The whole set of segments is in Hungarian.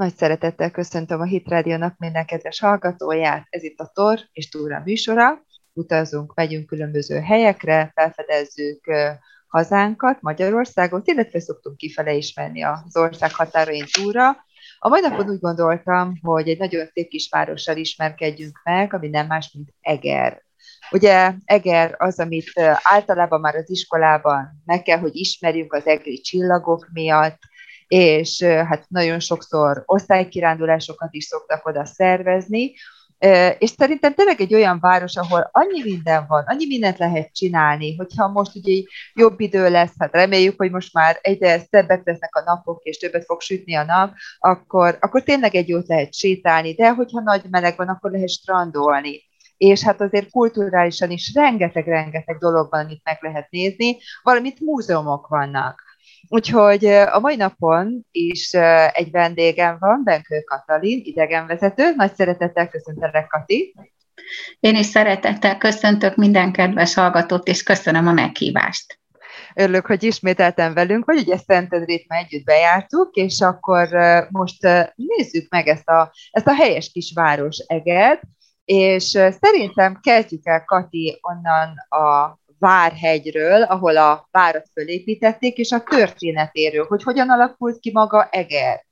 Nagy szeretettel köszöntöm a Hit Rádiónak minden kedves hallgatóját. Ez itt a Tor és Túra műsora. Utazunk, megyünk különböző helyekre, felfedezzük hazánkat, Magyarországot, illetve szoktunk kifele is menni az ország határain túlra. A mai napon úgy gondoltam, hogy egy nagyon szép kis várossal ismerkedjünk meg, ami nem más, mint Eger. Ugye Eger az, amit általában már az iskolában meg kell, hogy ismerjünk az egri csillagok miatt, és hát nagyon sokszor osztálykirándulásokat is szoktak oda szervezni, és szerintem tényleg egy olyan város, ahol annyi minden van, annyi mindent lehet csinálni, hogyha most ugye jobb idő lesz, hát reméljük, hogy most már egyre szebbek lesznek a napok, és többet fog sütni a nap, akkor, akkor tényleg egy jót lehet sétálni, de hogyha nagy meleg van, akkor lehet strandolni. És hát azért kulturálisan is rengeteg-rengeteg dolog van, amit meg lehet nézni, valamint múzeumok vannak. Úgyhogy a mai napon is egy vendégem van, Benkő Katalin, idegenvezető. Nagy szeretettel köszöntelek, Kati. Én is szeretettel köszöntök minden kedves hallgatót, és köszönöm a meghívást. Örülök, hogy ismételten velünk vagy, ugye Szentendrét már együtt bejártuk, és akkor most nézzük meg ezt a, ezt a helyes kis város Eget, és szerintem kezdjük el, Kati, onnan a Várhegyről, ahol a várat fölépítették, és a történetéről, hogy hogyan alakult ki maga Eger.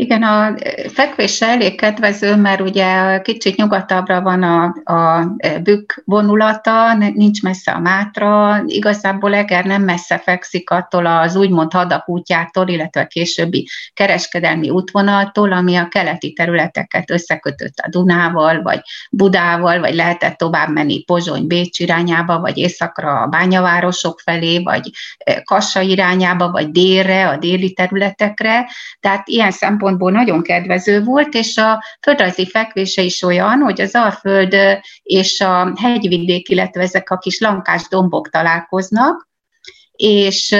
Igen, a fekvése elég kedvező, mert ugye kicsit nyugatabbra van a, a bükk vonulata, nincs messze a Mátra, igazából Eger nem messze fekszik attól az úgymond hadak útjától, illetve a későbbi kereskedelmi útvonaltól, ami a keleti területeket összekötött a Dunával, vagy Budával, vagy lehetett tovább menni Pozsony, Bécs irányába, vagy északra a bányavárosok felé, vagy Kassa irányába, vagy délre, a déli területekre. Tehát ilyen szempont szempontból nagyon kedvező volt, és a földrajzi fekvése is olyan, hogy az Alföld és a hegyvidék, illetve ezek a kis lankás dombok találkoznak, és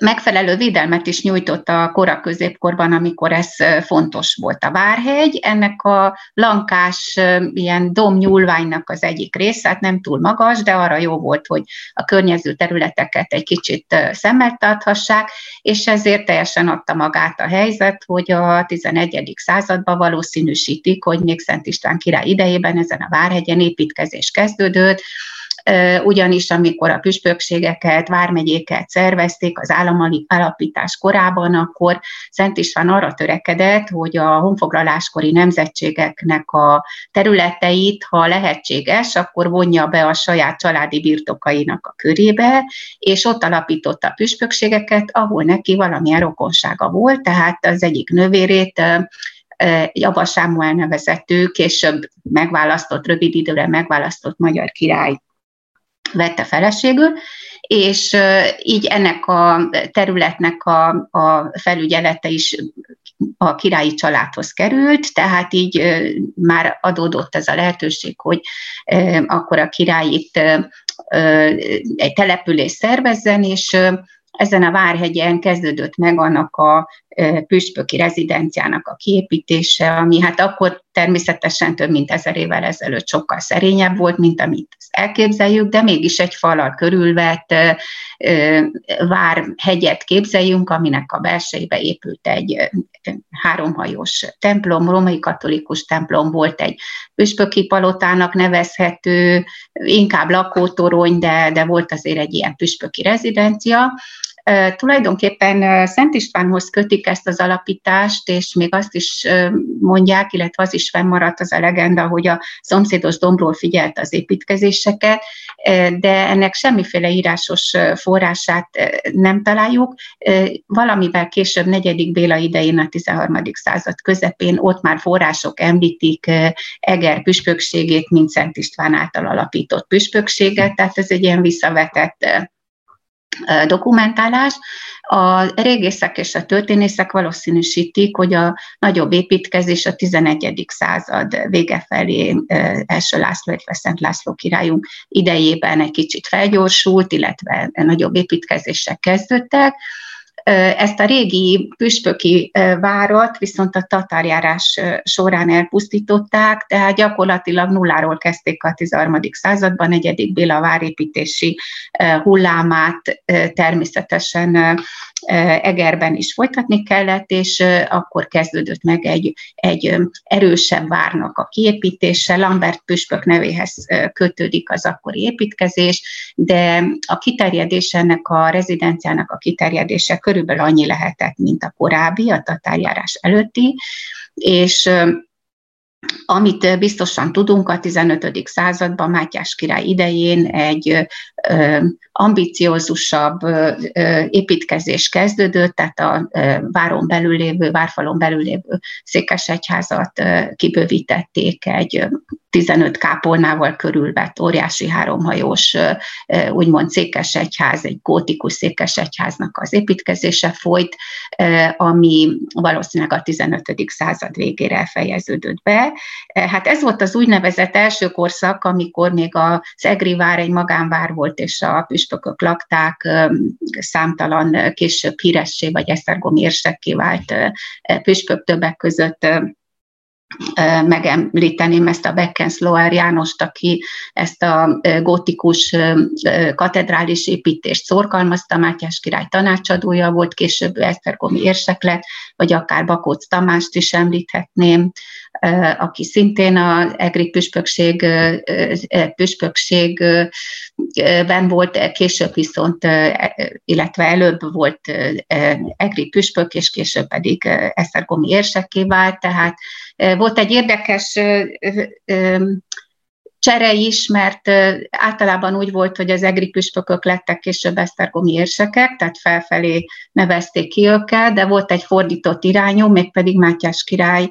megfelelő védelmet is nyújtott a kora középkorban, amikor ez fontos volt a Várhegy. Ennek a lankás ilyen domnyúlványnak az egyik része, hát nem túl magas, de arra jó volt, hogy a környező területeket egy kicsit szemmel tarthassák, és ezért teljesen adta magát a helyzet, hogy a 11. században valószínűsítik, hogy még Szent István király idejében ezen a Várhegyen építkezés kezdődött, ugyanis amikor a püspökségeket, vármegyéket szervezték az állami alapítás korában, akkor Szent István arra törekedett, hogy a honfoglaláskori nemzetségeknek a területeit, ha lehetséges, akkor vonja be a saját családi birtokainak a körébe, és ott alapította püspökségeket, ahol neki valamilyen rokonsága volt, tehát az egyik növérét Java Sámuel nevezető, később megválasztott, rövid időre megválasztott magyar király vette feleségül, és így ennek a területnek a, a felügyelete is a királyi családhoz került, tehát így már adódott ez a lehetőség, hogy akkor a király itt egy település szervezzen, és ezen a Várhegyen kezdődött meg annak a püspöki rezidenciának a kiépítése, ami hát akkor természetesen több mint ezer évvel ezelőtt sokkal szerényebb volt, mint amit elképzeljük, de mégis egy falal körülvett várhegyet képzeljünk, aminek a belsejébe épült egy háromhajós templom, római katolikus templom volt, egy püspöki palotának nevezhető, inkább lakótorony, de, de volt azért egy ilyen püspöki rezidencia, Tulajdonképpen Szent Istvánhoz kötik ezt az alapítást, és még azt is mondják, illetve az is fennmaradt az a legenda, hogy a szomszédos dombról figyelt az építkezéseket, de ennek semmiféle írásos forrását nem találjuk. Valamivel később, negyedik Béla idején, a 13. század közepén ott már források említik Eger püspökségét, mint Szent István által alapított püspökséget, tehát ez egy ilyen visszavetett dokumentálás. A régészek és a történészek valószínűsítik, hogy a nagyobb építkezés a 11. század vége felé első László, illetve Szent László királyunk idejében egy kicsit felgyorsult, illetve nagyobb építkezések kezdődtek. Ezt a régi püspöki várat viszont a tatárjárás során elpusztították, tehát gyakorlatilag nulláról kezdték a 13. században, negyedik Béla várépítési hullámát természetesen Egerben is folytatni kellett, és akkor kezdődött meg egy, egy erősebb várnak a kiépítése. Lambert püspök nevéhez kötődik az akkori építkezés, de a kiterjedés ennek a rezidenciának a kiterjedése körülbelül annyi lehetett, mint a korábbi, a tatárjárás előtti, és amit biztosan tudunk, a 15. században Mátyás király idején egy ambiciózusabb építkezés kezdődött, tehát a váron belül lévő, várfalon belül lévő székesegyházat kibővítették egy 15 kápolnával körülvett óriási háromhajós, úgymond székesegyház, egy gótikus székesegyháznak az építkezése folyt, ami valószínűleg a 15. század végére fejeződött be. Hát ez volt az úgynevezett első korszak, amikor még az Egri vár egy magánvár volt, és a püspökök lakták, számtalan később híressé vagy esztergomi érsekké vált püspök többek között megemlíteném ezt a Beckensloer Jánost, aki ezt a gótikus katedrális építést szorgalmazta, Mátyás király tanácsadója volt, később Esztergomi érsek lett, vagy akár Bakóc Tamást is említhetném, aki szintén az Egri püspökség, püspökségben volt, később viszont, illetve előbb volt Egri püspök, és később pedig Esztergomi érsekké vált, tehát volt egy érdekes csere is, mert általában úgy volt, hogy az egri püspökök lettek később esztergomi érsekek, tehát felfelé nevezték ki őket, de volt egy fordított irányú, mégpedig Mátyás király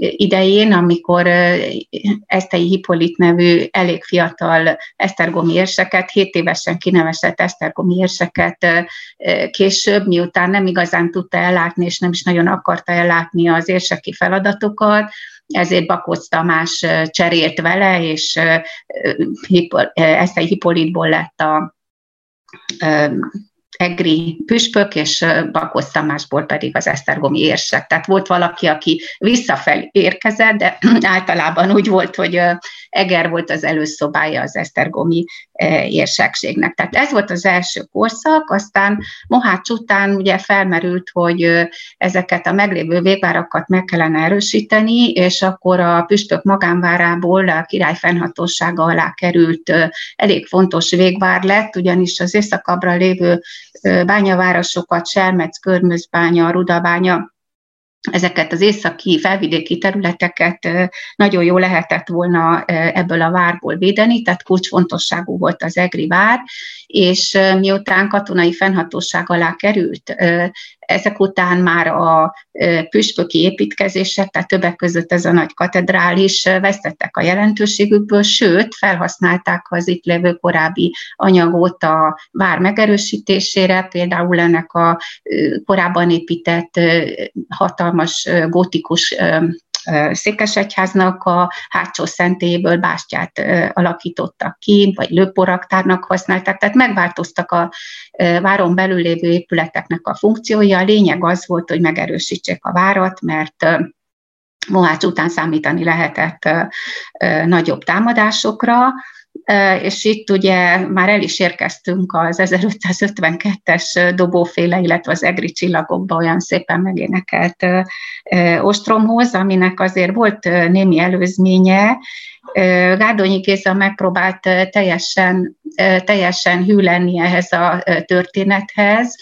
idején, amikor Esztei Hippolit nevű elég fiatal esztergomi érseket, 7 évesen kinevezett esztergomi érseket később, miután nem igazán tudta ellátni, és nem is nagyon akarta ellátni az érseki feladatokat, ezért Bakóc Tamás cserélt vele, és Esztei Hippolitból lett a Egri püspök, és Bakos Tamásból pedig az Esztergomi érsek. Tehát volt valaki, aki visszafelé érkezett, de általában úgy volt, hogy Eger volt az előszobája az Esztergomi érsekségnek. Tehát ez volt az első korszak, aztán Mohács után ugye felmerült, hogy ezeket a meglévő végvárakat meg kellene erősíteni, és akkor a püspök magánvárából a király fennhatósága alá került elég fontos végvár lett, ugyanis az északabbra lévő bányavárosokat, Selmec, Körmözbánya, Rudabánya, ezeket az északi felvidéki területeket nagyon jó lehetett volna ebből a várból védeni, tehát kulcsfontosságú volt az Egri vár, és miután katonai fennhatóság alá került, ezek után már a püspöki építkezések, tehát többek között ez a nagy katedrális vesztettek a jelentőségükből, sőt, felhasználták az itt lévő korábbi anyagot a vár megerősítésére, például ennek a korábban épített hatalmas gótikus Székesegyháznak a hátsó szentélyéből bástyát alakítottak ki, vagy lőporaktárnak használták, tehát megváltoztak a váron belül lévő épületeknek a funkciója. A lényeg az volt, hogy megerősítsék a várat, mert Mohács után számítani lehetett nagyobb támadásokra, és itt ugye már el is érkeztünk az 1552-es dobóféle, illetve az egri csillagokba olyan szépen megénekelt ostromhoz, aminek azért volt némi előzménye. Gárdonyi Géza megpróbált teljesen, teljesen hű lenni ehhez a történethez,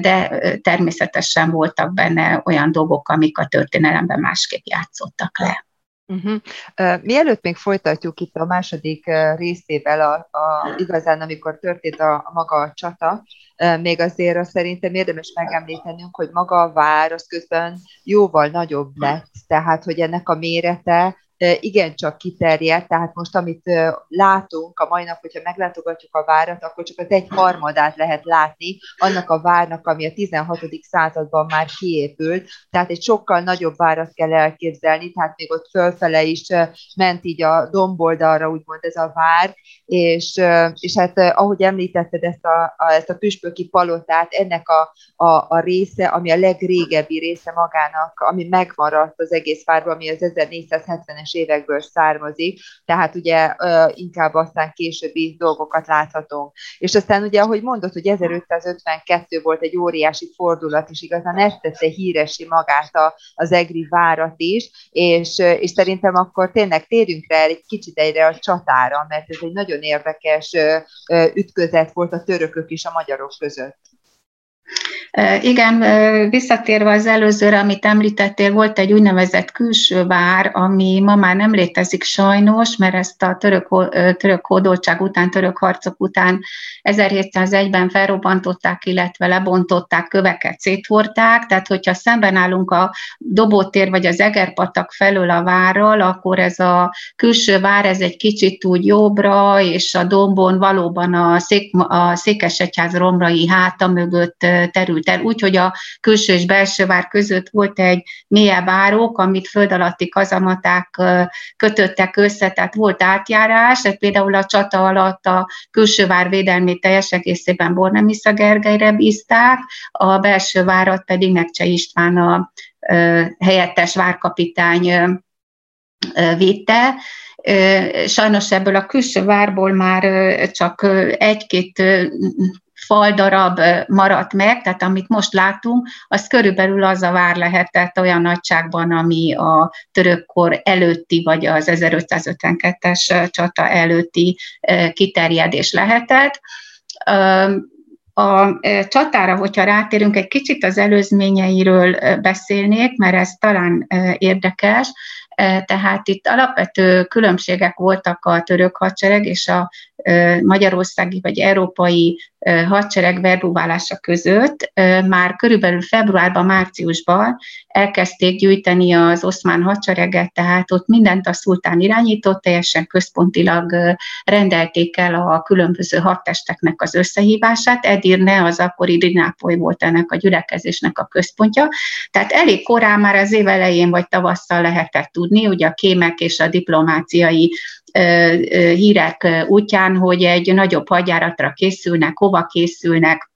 de természetesen voltak benne olyan dolgok, amik a történelemben másképp játszottak le. Uh-huh. Uh, mielőtt még folytatjuk itt a második részével, a, a, igazán amikor történt a, a maga a csata, még azért azt szerintem érdemes megemlítenünk, hogy maga a vár az közben jóval nagyobb lett, tehát hogy ennek a mérete igencsak kiterjedt, tehát most amit látunk a mai nap, hogyha meglátogatjuk a várat, akkor csak az egy harmadát lehet látni annak a várnak, ami a 16. században már kiépült, tehát egy sokkal nagyobb várat kell elképzelni, tehát még ott fölfele is ment így a domboldalra, úgymond ez a vár, és, és hát ahogy említetted ezt a, a, ezt a püspöki palotát, ennek a, a, a része, ami a legrégebbi része magának, ami megmaradt az egész várban, ami az 1470-es 70-es évekből származik, tehát ugye inkább aztán későbbi dolgokat láthatunk. És aztán ugye, ahogy mondott, hogy 1552 volt egy óriási fordulat, és igazán ezt tette híresi magát az egri várat is, és, és szerintem akkor tényleg térjünk rá egy kicsit egyre a csatára, mert ez egy nagyon érdekes ütközet volt a törökök és a magyarok között. Igen, visszatérve az előzőre, amit említettél, volt egy úgynevezett külső vár, ami ma már nem létezik sajnos, mert ezt a török, török hódoltság után, török harcok után 1701-ben felrobbantották, illetve lebontották, köveket széthordták, tehát hogyha szemben állunk a Dobótér vagy az Egerpatak felől a várral, akkor ez a külső vár, ez egy kicsit úgy jobbra, és a dombon valóban a, szék, a Székesegyház romrai háta mögött terült épült el, úgyhogy a külső és belső vár között volt egy mélyebb árok, amit föld alatti kazamaták kötöttek össze, tehát volt átjárás, tehát például a csata alatt a külső vár védelmét teljes egészében Bornemisza Gergelyre bízták, a belső várat pedig Nekcse István a helyettes várkapitány vitte. Sajnos ebből a külső várból már csak egy-két faldarab maradt meg, tehát amit most látunk, az körülbelül az a vár lehetett olyan nagyságban, ami a törökkor előtti, vagy az 1552-es csata előtti kiterjedés lehetett. A csatára, hogyha rátérünk, egy kicsit az előzményeiről beszélnék, mert ez talán érdekes. Tehát itt alapvető különbségek voltak a török hadsereg és a magyarországi vagy európai hadsereg verbuválása között már körülbelül februárban, márciusban elkezdték gyűjteni az oszmán hadsereget, tehát ott mindent a szultán irányított, teljesen központilag rendelték el a különböző hadtesteknek az összehívását. Edirne az akkori Dinápoly volt ennek a gyülekezésnek a központja. Tehát elég korán már az év elején vagy tavasszal lehetett tudni, ugye a kémek és a diplomáciai hírek útján, hogy egy nagyobb hadjáratra készülnek, hova készülnek,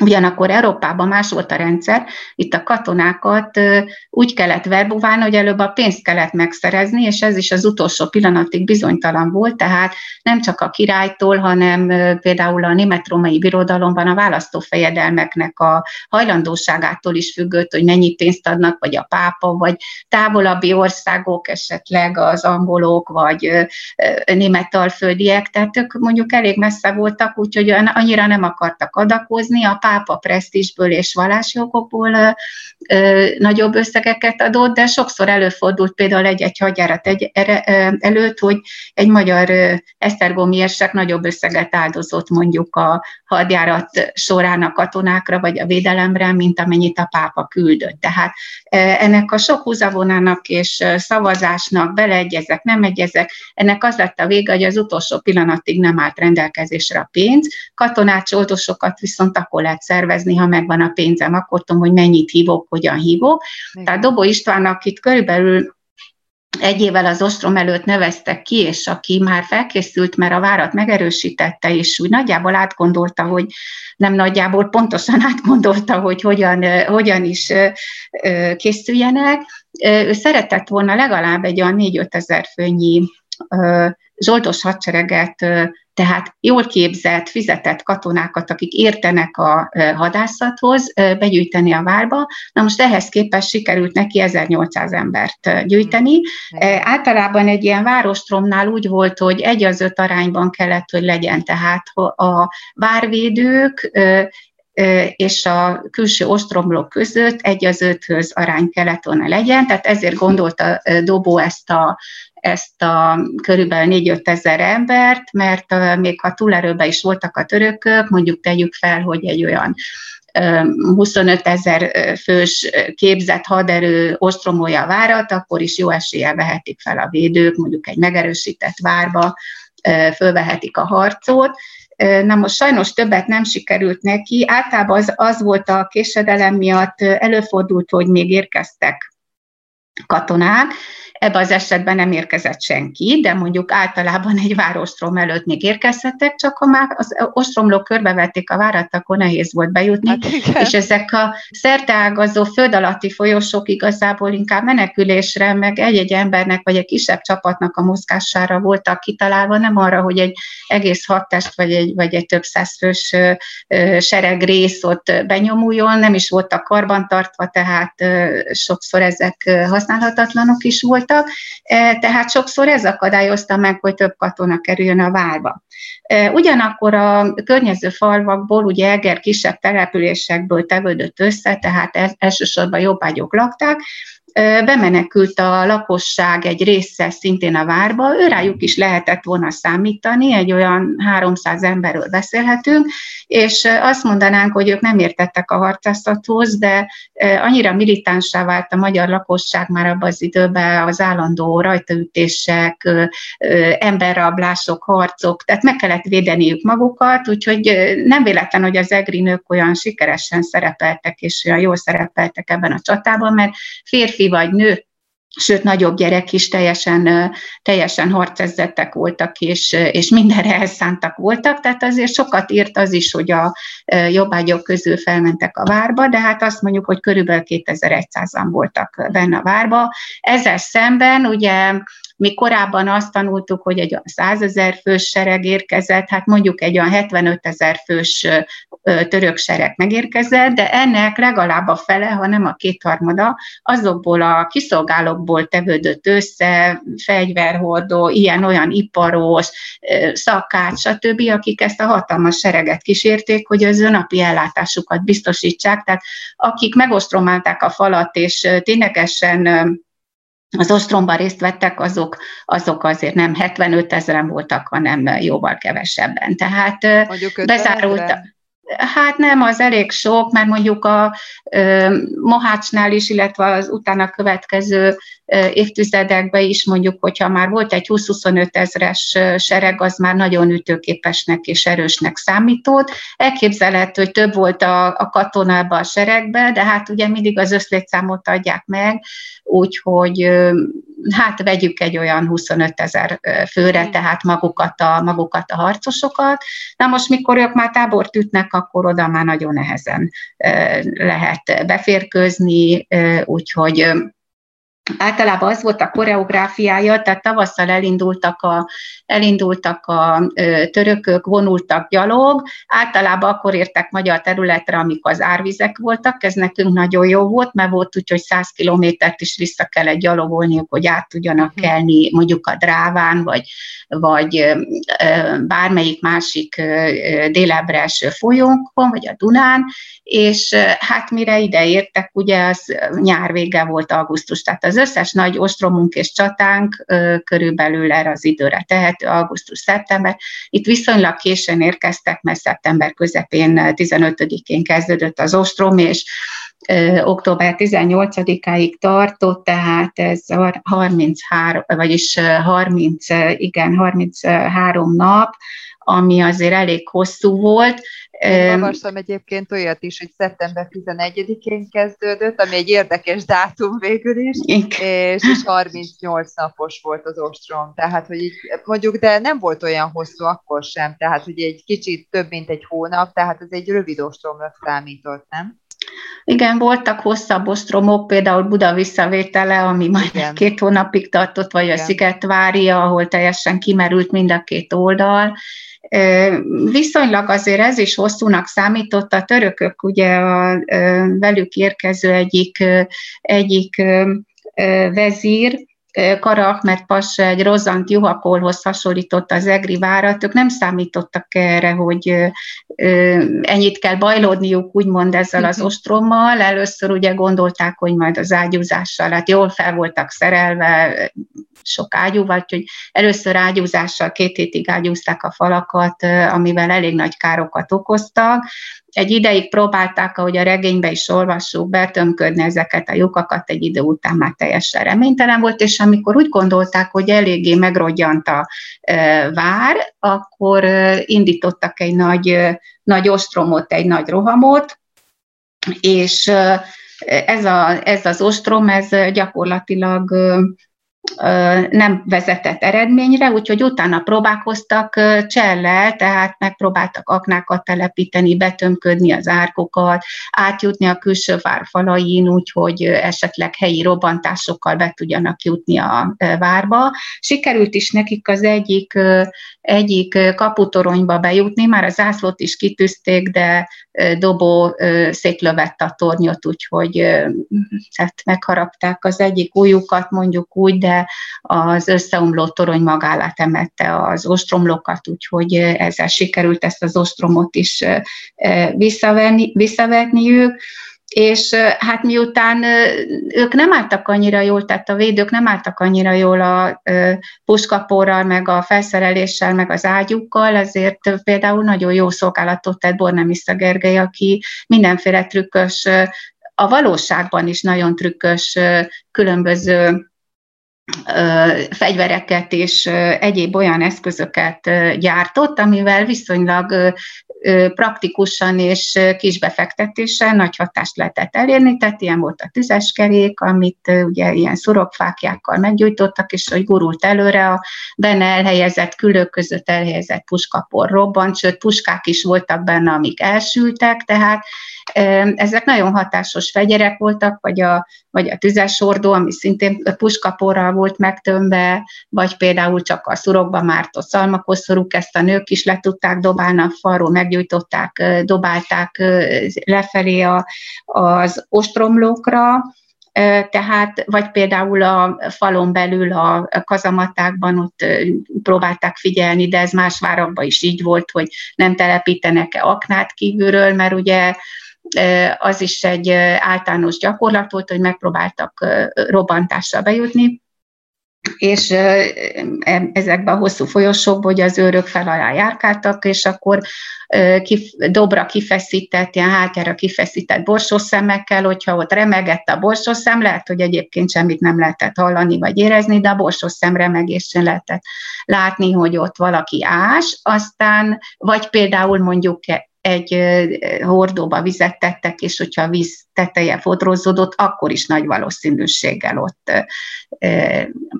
Ugyanakkor Európában más volt a rendszer, itt a katonákat úgy kellett verbuválni, hogy előbb a pénzt kellett megszerezni, és ez is az utolsó pillanatig bizonytalan volt, tehát nem csak a királytól, hanem például a német-római birodalomban a választófejedelmeknek a hajlandóságától is függött, hogy mennyi pénzt adnak, vagy a pápa, vagy távolabbi országok, esetleg az angolok, vagy német alföldiek, tehát ők mondjuk elég messze voltak, úgyhogy annyira nem akartak adakozni, a pápa presztízsből és vallásjogokból nagyobb összegeket adott, de sokszor előfordult például egy-egy hadjárat egy, előtt, hogy egy magyar esztergomi érsek nagyobb összeget áldozott mondjuk a hadjárat során a katonákra vagy a védelemre, mint amennyit a pápa küldött. Tehát ennek a sok húzavonának és szavazásnak beleegyezek, nem egyezek, ennek az lett a vége, hogy az utolsó pillanatig nem állt rendelkezésre a pénz, katonácsoldosokat viszont akkor lehet szervezni, ha megvan a pénzem, akkor tudom, hogy mennyit hívok, hogyan hívok. Igen. Tehát Dobó Istvánnak itt körülbelül egy évvel az ostrom előtt neveztek ki, és aki már felkészült, mert a várat megerősítette, és úgy nagyjából átgondolta, hogy nem nagyjából, pontosan átgondolta, hogy hogyan, hogyan is készüljenek. Ő szeretett volna legalább egy olyan 4-5 ezer főnyi zsoldos hadsereget tehát jól képzett, fizetett katonákat, akik értenek a hadászathoz, begyűjteni a várba. Na most ehhez képest sikerült neki 1800 embert gyűjteni. Általában egy ilyen várostromnál úgy volt, hogy egy az öt arányban kellett, hogy legyen, tehát a várvédők és a külső ostromlók között egy az öthöz arány kellett volna legyen, tehát ezért gondolta Dobó ezt a ezt a körülbelül 4-5 ezer embert, mert még ha túlerőben is voltak a törökök, mondjuk tegyük fel, hogy egy olyan 25 ezer fős képzett haderő ostromolja a várat, akkor is jó eséllyel vehetik fel a védők, mondjuk egy megerősített várba, fölvehetik a harcot. Na most sajnos többet nem sikerült neki, általában az, az volt a késedelem miatt, előfordult, hogy még érkeztek katonák, Ebben az esetben nem érkezett senki, de mondjuk általában egy várostrom előtt még érkezhettek, csak ha már az ostromlók körbevették a várat, akkor nehéz volt bejutni, hát és ezek a szerteágazó föld alatti folyosók igazából inkább menekülésre, meg egy-egy embernek, vagy egy kisebb csapatnak a mozgására voltak kitalálva, nem arra, hogy egy egész hadtest, vagy egy, vagy egy több százfős sereg rész ott benyomuljon, nem is voltak karbantartva, tehát sokszor ezek használhatatlanok is voltak, voltak, e, tehát sokszor ez akadályozta meg, hogy több katona kerüljön a várba. E, ugyanakkor a környező falvakból, ugye Eger kisebb településekből tevődött össze, tehát elsősorban jobbágyok lakták, bemenekült a lakosság egy része szintén a várba, őrájuk is lehetett volna számítani, egy olyan 300 emberről beszélhetünk, és azt mondanánk, hogy ők nem értettek a harcászathoz, de annyira militánsá vált a magyar lakosság már abban az időben az állandó rajtaütések, emberrablások, harcok, tehát meg kellett védeniük magukat, úgyhogy nem véletlen, hogy az egri nők olyan sikeresen szerepeltek, és olyan jól szerepeltek ebben a csatában, mert férfi férfi vagy nő, sőt nagyobb gyerek is teljesen, teljesen harcezzettek voltak, és, és mindenre elszántak voltak, tehát azért sokat írt az is, hogy a jobbágyok közül felmentek a várba, de hát azt mondjuk, hogy körülbelül 2100-an voltak benne a várba. Ezzel szemben ugye mi korábban azt tanultuk, hogy egy 100 ezer fős sereg érkezett, hát mondjuk egy olyan 75 ezer fős török sereg megérkezett, de ennek legalább a fele, ha nem a kétharmada, azokból a kiszolgálókból tevődött össze, fegyverhordó, ilyen-olyan iparos, szakács, stb., akik ezt a hatalmas sereget kísérték, hogy az napi ellátásukat biztosítsák, tehát akik megostromálták a falat, és ténylegesen az ostromban részt vettek, azok, azok azért nem 75 ezeren voltak, hanem jóval kevesebben. Tehát bezárult. Hát nem, az elég sok, mert mondjuk a ö, Mohácsnál is, illetve az utána következő ö, évtizedekben is mondjuk, hogyha már volt egy 20-25 ezres sereg, az már nagyon ütőképesnek és erősnek számított. Elképzelhető, hogy több volt a, a katonában a seregbe, de hát ugye mindig az összlétszámot adják meg, úgyhogy hát vegyük egy olyan 25 ezer főre, tehát magukat a, magukat a harcosokat. Na most, mikor ők már tábort ütnek, akkor oda már nagyon nehezen lehet beférkőzni, úgyhogy Általában az volt a koreográfiája, tehát tavasszal elindultak a, elindultak a törökök, vonultak gyalog, általában akkor értek magyar területre, amikor az árvizek voltak, ez nekünk nagyon jó volt, mert volt úgy, hogy 100 kilométert is vissza kellett gyalogolniuk, hogy át tudjanak mhm. kelni mondjuk a Dráván, vagy, vagy bármelyik másik délebre eső folyónkon, vagy a Dunán, és hát mire ide értek, ugye az nyár vége volt augusztus, tehát az összes nagy ostromunk és csatánk körülbelül erre az időre tehető, augusztus-szeptember. Itt viszonylag későn érkeztek, mert szeptember közepén, 15-én kezdődött az ostrom, és október 18-áig tartott, tehát ez 33, vagyis 30, igen, 33 nap, ami azért elég hosszú volt, én olvastam egyébként olyat is, hogy szeptember 11-én kezdődött, ami egy érdekes dátum végül is, és, és 38 napos volt az ostrom, tehát hogy így, mondjuk, de nem volt olyan hosszú akkor sem, tehát hogy egy kicsit több, mint egy hónap, tehát ez egy rövid ostromnak számított, nem? Igen, voltak hosszabb ostromok, például Buda visszavétele, ami majd Igen. két hónapig tartott, vagy Igen. a Szigetvári, ahol teljesen kimerült mind a két oldal, Viszonylag azért ez is hosszúnak számított, a törökök ugye a velük érkező egyik, egyik vezír, Kara Ahmed Passa egy rozant juhakolhoz hasonlította az egri várat, ők nem számítottak erre, hogy ennyit kell bajlódniuk, úgymond ezzel az mhm. ostrommal. Először ugye gondolták, hogy majd az ágyúzással, hát jól fel voltak szerelve, sok ágyúval, hogy először ágyúzással két hétig ágyúzták a falakat, amivel elég nagy károkat okoztak, egy ideig próbálták, ahogy a regénybe is olvassuk, betömködni ezeket a lyukakat, egy idő után már teljesen reménytelen volt, és amikor úgy gondolták, hogy eléggé megrodjant a vár, akkor indítottak egy nagy, nagy ostromot, egy nagy rohamot, és ez, a, ez az ostrom, ez gyakorlatilag nem vezetett eredményre, úgyhogy utána próbálkoztak csellel, tehát megpróbáltak aknákat telepíteni, betömködni az árkokat, átjutni a külső várfalain, úgyhogy esetleg helyi robbantásokkal be tudjanak jutni a várba. Sikerült is nekik az egyik, egyik kaputoronyba bejutni, már a zászlót is kitűzték, de dobó szétlövett a tornyot, úgyhogy hát megharapták az egyik újukat, mondjuk úgy, de az összeomló torony magálát emette az ostromlokat, úgyhogy ezzel sikerült ezt az ostromot is visszavenni, visszavetniük és hát miután ők nem álltak annyira jól, tehát a védők nem álltak annyira jól a puskaporral, meg a felszereléssel, meg az ágyukkal, ezért például nagyon jó szolgálatot tett Bornemisza Gergely, aki mindenféle trükkös, a valóságban is nagyon trükkös különböző fegyvereket és egyéb olyan eszközöket gyártott, amivel viszonylag praktikusan és kisbefektetéssel nagy hatást lehetett elérni, tehát ilyen volt a tüzeskerék, amit ugye ilyen szurokfákjákkal meggyújtottak, és hogy gurult előre a benne elhelyezett külök között elhelyezett puskapor robbant, sőt puskák is voltak benne, amik elsültek, tehát ezek nagyon hatásos fegyerek voltak, vagy a, vagy a tüzesordó, ami szintén puskaporral volt megtömve, vagy például csak a szurokba mártott szalmakoszorúk, ezt a nők is le tudták dobálni a falról, meggyújtották, dobálták lefelé a, az ostromlókra, tehát, vagy például a falon belül a kazamatákban ott próbálták figyelni, de ez más várakban is így volt, hogy nem telepítenek-e aknát kívülről, mert ugye az is egy általános gyakorlat volt, hogy megpróbáltak robbantással bejutni, és ezekben a hosszú folyosókban, hogy az őrök fel alá járkáltak, és akkor kif, dobra kifeszített, ilyen hátjára kifeszített borsószemekkel, hogyha ott remegett a borsószem, lehet, hogy egyébként semmit nem lehetett hallani vagy érezni, de a borsószem remegésén lehetett látni, hogy ott valaki ás, aztán, vagy például mondjuk egy hordóba vizet tettek, és hogyha a víz teteje fodrozódott, akkor is nagy valószínűséggel ott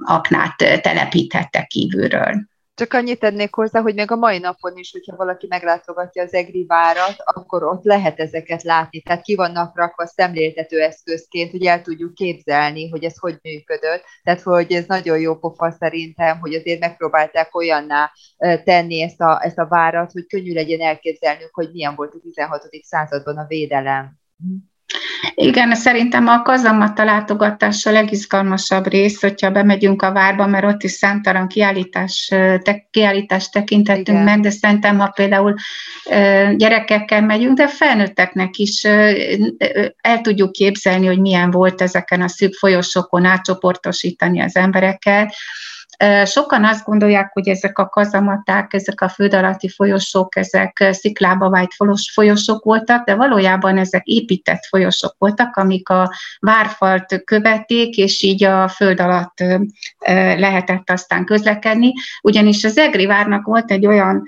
aknát telepíthettek kívülről. Csak annyit tennék hozzá, hogy még a mai napon is, hogyha valaki meglátogatja az Egri várat, akkor ott lehet ezeket látni. Tehát ki vannak rakva szemléltető eszközként, hogy el tudjuk képzelni, hogy ez hogy működött. Tehát, hogy ez nagyon jó pofa szerintem, hogy azért megpróbálták olyanná tenni ezt a, ezt a várat, hogy könnyű legyen elképzelnünk, hogy milyen volt a 16. században a védelem. Igen, szerintem a kazamatta látogatás a legizgalmasabb rész, hogyha bemegyünk a várba, mert ott is számtalan kiállítás, te, kiállítást tekintettünk Igen. meg, de szerintem, ha például gyerekekkel megyünk, de felnőtteknek is el tudjuk képzelni, hogy milyen volt ezeken a szűk folyosókon átcsoportosítani az embereket, Sokan azt gondolják, hogy ezek a kazamaták, ezek a föld alatti folyosók, ezek sziklába vájt folyosók voltak, de valójában ezek épített folyosók voltak, amik a várfalt követték, és így a föld alatt lehetett aztán közlekedni. Ugyanis az Egri várnak volt egy olyan,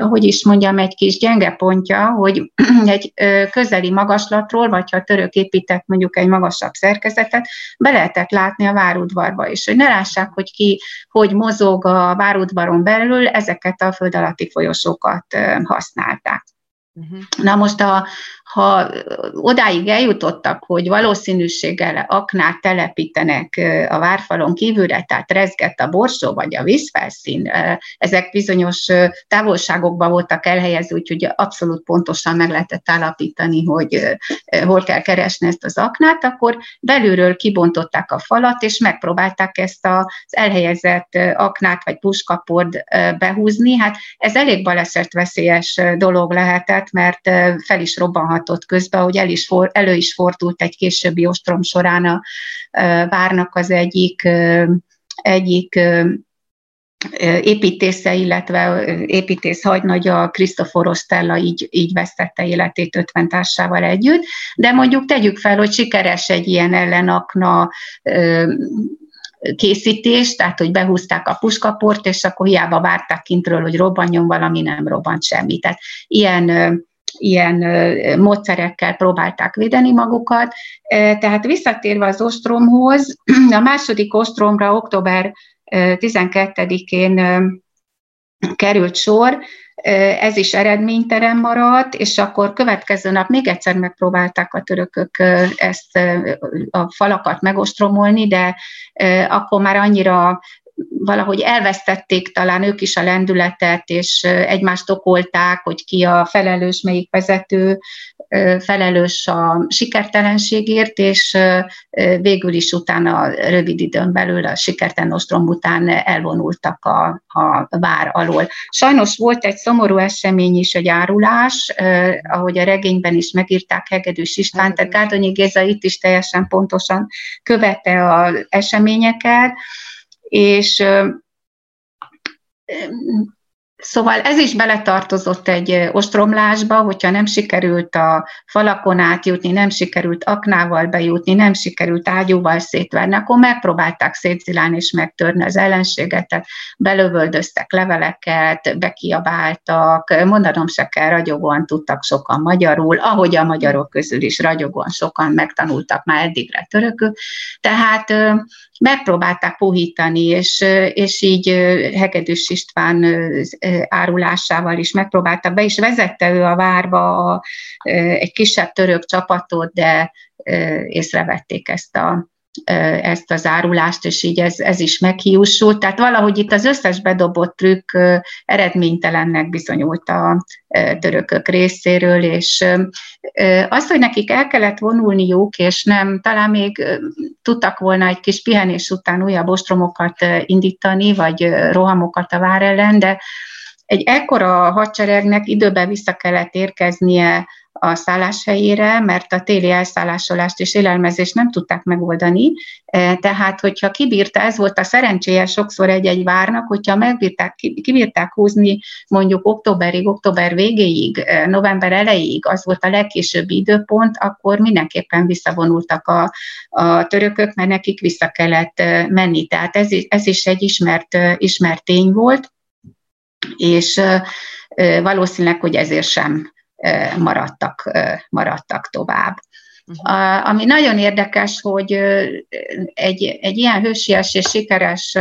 hogy is mondjam, egy kis gyenge pontja, hogy egy közeli magaslatról, vagy ha török épített mondjuk egy magasabb szerkezetet, be lehetett látni a várudvarba, és hogy ne lássák hogy ki hogy mozog a várudvaron belül, ezeket a föld alatti folyosókat használták. Uh-huh. Na most, a, ha odáig eljutottak, hogy valószínűséggel aknát telepítenek a várfalon kívülre, tehát rezgett a borsó vagy a vízfelszín, ezek bizonyos távolságokban voltak elhelyezve, úgyhogy abszolút pontosan meg lehetett állapítani, hogy hol kell keresni ezt az aknát, akkor belülről kibontották a falat, és megpróbálták ezt az elhelyezett aknát vagy puskaport behúzni. Hát ez elég baleset veszélyes dolog lehetett, mert fel is robbanhat hatott közbe, hogy el is for, elő is fordult egy későbbi ostrom során a várnak az egyik, egyik építésze, illetve építész hagynagya Krisztofor Stella így, így vesztette életét 50 társával együtt, de mondjuk tegyük fel, hogy sikeres egy ilyen ellenakna készítés, tehát hogy behúzták a puskaport, és akkor hiába várták kintről, hogy robbanjon valami, nem robbant semmi. Tehát ilyen ilyen módszerekkel próbálták védeni magukat. Tehát visszatérve az ostromhoz, a második ostromra október 12-én került sor, ez is eredménytelen maradt, és akkor következő nap még egyszer megpróbálták a törökök ezt a falakat megostromolni, de akkor már annyira valahogy elvesztették talán ők is a lendületet, és egymást okolták, hogy ki a felelős, melyik vezető felelős a sikertelenségért, és végül is utána rövid időn belül a sikertelen ostrom után elvonultak a, a vár alól. Sajnos volt egy szomorú esemény is, egy árulás, ahogy a regényben is megírták Hegedűs István, tehát Gárdonyi Géza itt is teljesen pontosan követte az eseményeket, és Szóval ez is beletartozott egy ostromlásba, hogyha nem sikerült a falakon átjutni, nem sikerült aknával bejutni, nem sikerült ágyúval szétverni, akkor megpróbálták szétzilálni és megtörni az ellenséget, tehát belövöldöztek leveleket, bekiabáltak, mondanom se kell, ragyogóan tudtak sokan magyarul, ahogy a magyarok közül is ragyogóan sokan megtanultak már eddigre törökül. Tehát megpróbálták puhítani, és, és így Hegedűs István árulásával is megpróbáltak be, és vezette ő a várba egy kisebb török csapatot, de észrevették ezt a ezt az árulást, és így ez, ez is meghiúsult. Tehát valahogy itt az összes bedobott trükk eredménytelennek bizonyult a törökök részéről, és az, hogy nekik el kellett vonulniuk, és nem, talán még tudtak volna egy kis pihenés után újabb ostromokat indítani, vagy rohamokat a vár ellen, de egy ekkora hadseregnek időben vissza kellett érkeznie a szálláshelyére, mert a téli elszállásolást és élelmezést nem tudták megoldani. E, tehát, hogyha kibírta, ez volt a szerencséje sokszor egy-egy várnak, hogyha megbírták, kibírták húzni mondjuk októberig, október végéig, e, november elejéig, az volt a legkésőbbi időpont, akkor mindenképpen visszavonultak a, a törökök, mert nekik vissza kellett e, menni. Tehát ez, ez is egy ismert, ismert tény volt, és valószínűleg, hogy ezért sem maradtak, maradtak tovább. Uh-huh. Ami nagyon érdekes, hogy egy, egy ilyen hősies és sikeres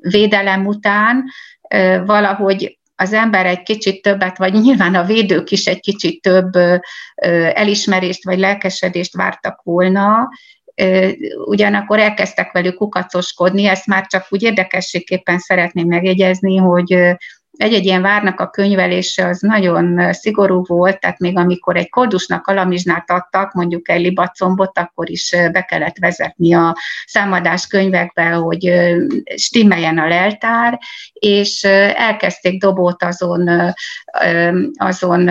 védelem után valahogy az ember egy kicsit többet, vagy nyilván a védők is egy kicsit több elismerést vagy lelkesedést vártak volna, ugyanakkor elkezdtek velük kukacoskodni, ezt már csak úgy érdekességképpen szeretném megjegyezni, hogy egy-egy ilyen várnak a könyvelése az nagyon szigorú volt, tehát még amikor egy koldusnak alamizsnát adtak, mondjuk egy libacombot, akkor is be kellett vezetni a számadás könyvekbe, hogy stimmeljen a leltár, és elkezdték dobót azon, azon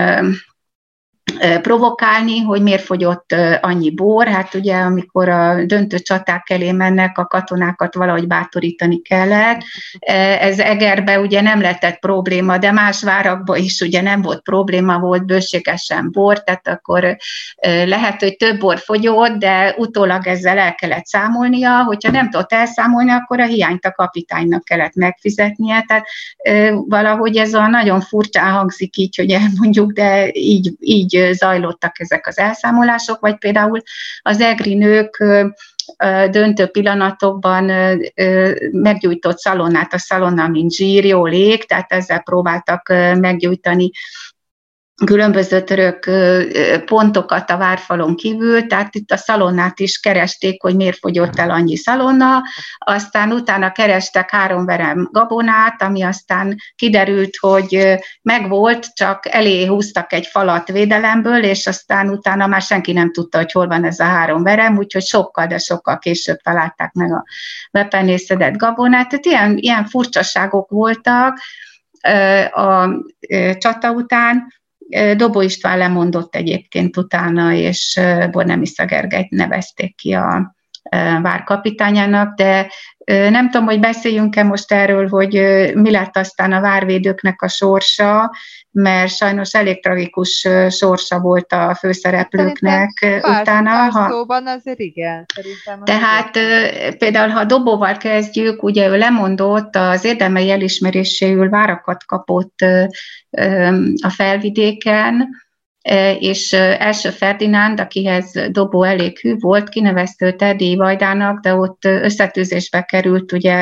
provokálni, hogy miért fogyott annyi bor. Hát ugye, amikor a döntő csaták elé mennek, a katonákat valahogy bátorítani kellett. Ez Egerbe ugye nem lehetett probléma, de más várakban is ugye nem volt probléma, volt bőségesen bor, tehát akkor lehet, hogy több bor fogyott, de utólag ezzel el kellett számolnia, hogyha nem tudott elszámolni, akkor a hiányt a kapitánynak kellett megfizetnie, tehát valahogy ez a nagyon furcsán hangzik így, hogy elmondjuk, de így, így zajlottak ezek az elszámolások, vagy például az egri nők döntő pillanatokban meggyújtott szalonnát, a szalonna, mint zsír, jól ég, tehát ezzel próbáltak meggyújtani különböző török pontokat a várfalon kívül, tehát itt a szalonnát is keresték, hogy miért fogyott el annyi szalonna, aztán utána kerestek három verem gabonát, ami aztán kiderült, hogy megvolt, csak elé húztak egy falat védelemből, és aztán utána már senki nem tudta, hogy hol van ez a három verem, úgyhogy sokkal, de sokkal később találták meg a bepenészedett gabonát. Tehát ilyen, ilyen furcsaságok voltak a csata után, Dobó István lemondott egyébként utána, és Bornemisza Gergelyt nevezték ki a, várkapitányának, de nem tudom, hogy beszéljünk-e most erről, hogy mi lett aztán a várvédőknek a sorsa, mert sajnos elég tragikus sorsa volt a főszereplőknek Szerintem utána. Pár, pár szóban azért igen. Szerintem tehát azért. például, ha Dobóval kezdjük, ugye ő lemondott, az érdemei elismeréséül várakat kapott a felvidéken, és első Ferdinánd, akihez Dobó elég hű volt, kinevezte őt erdélyi vajdának, de ott összetűzésbe került ugye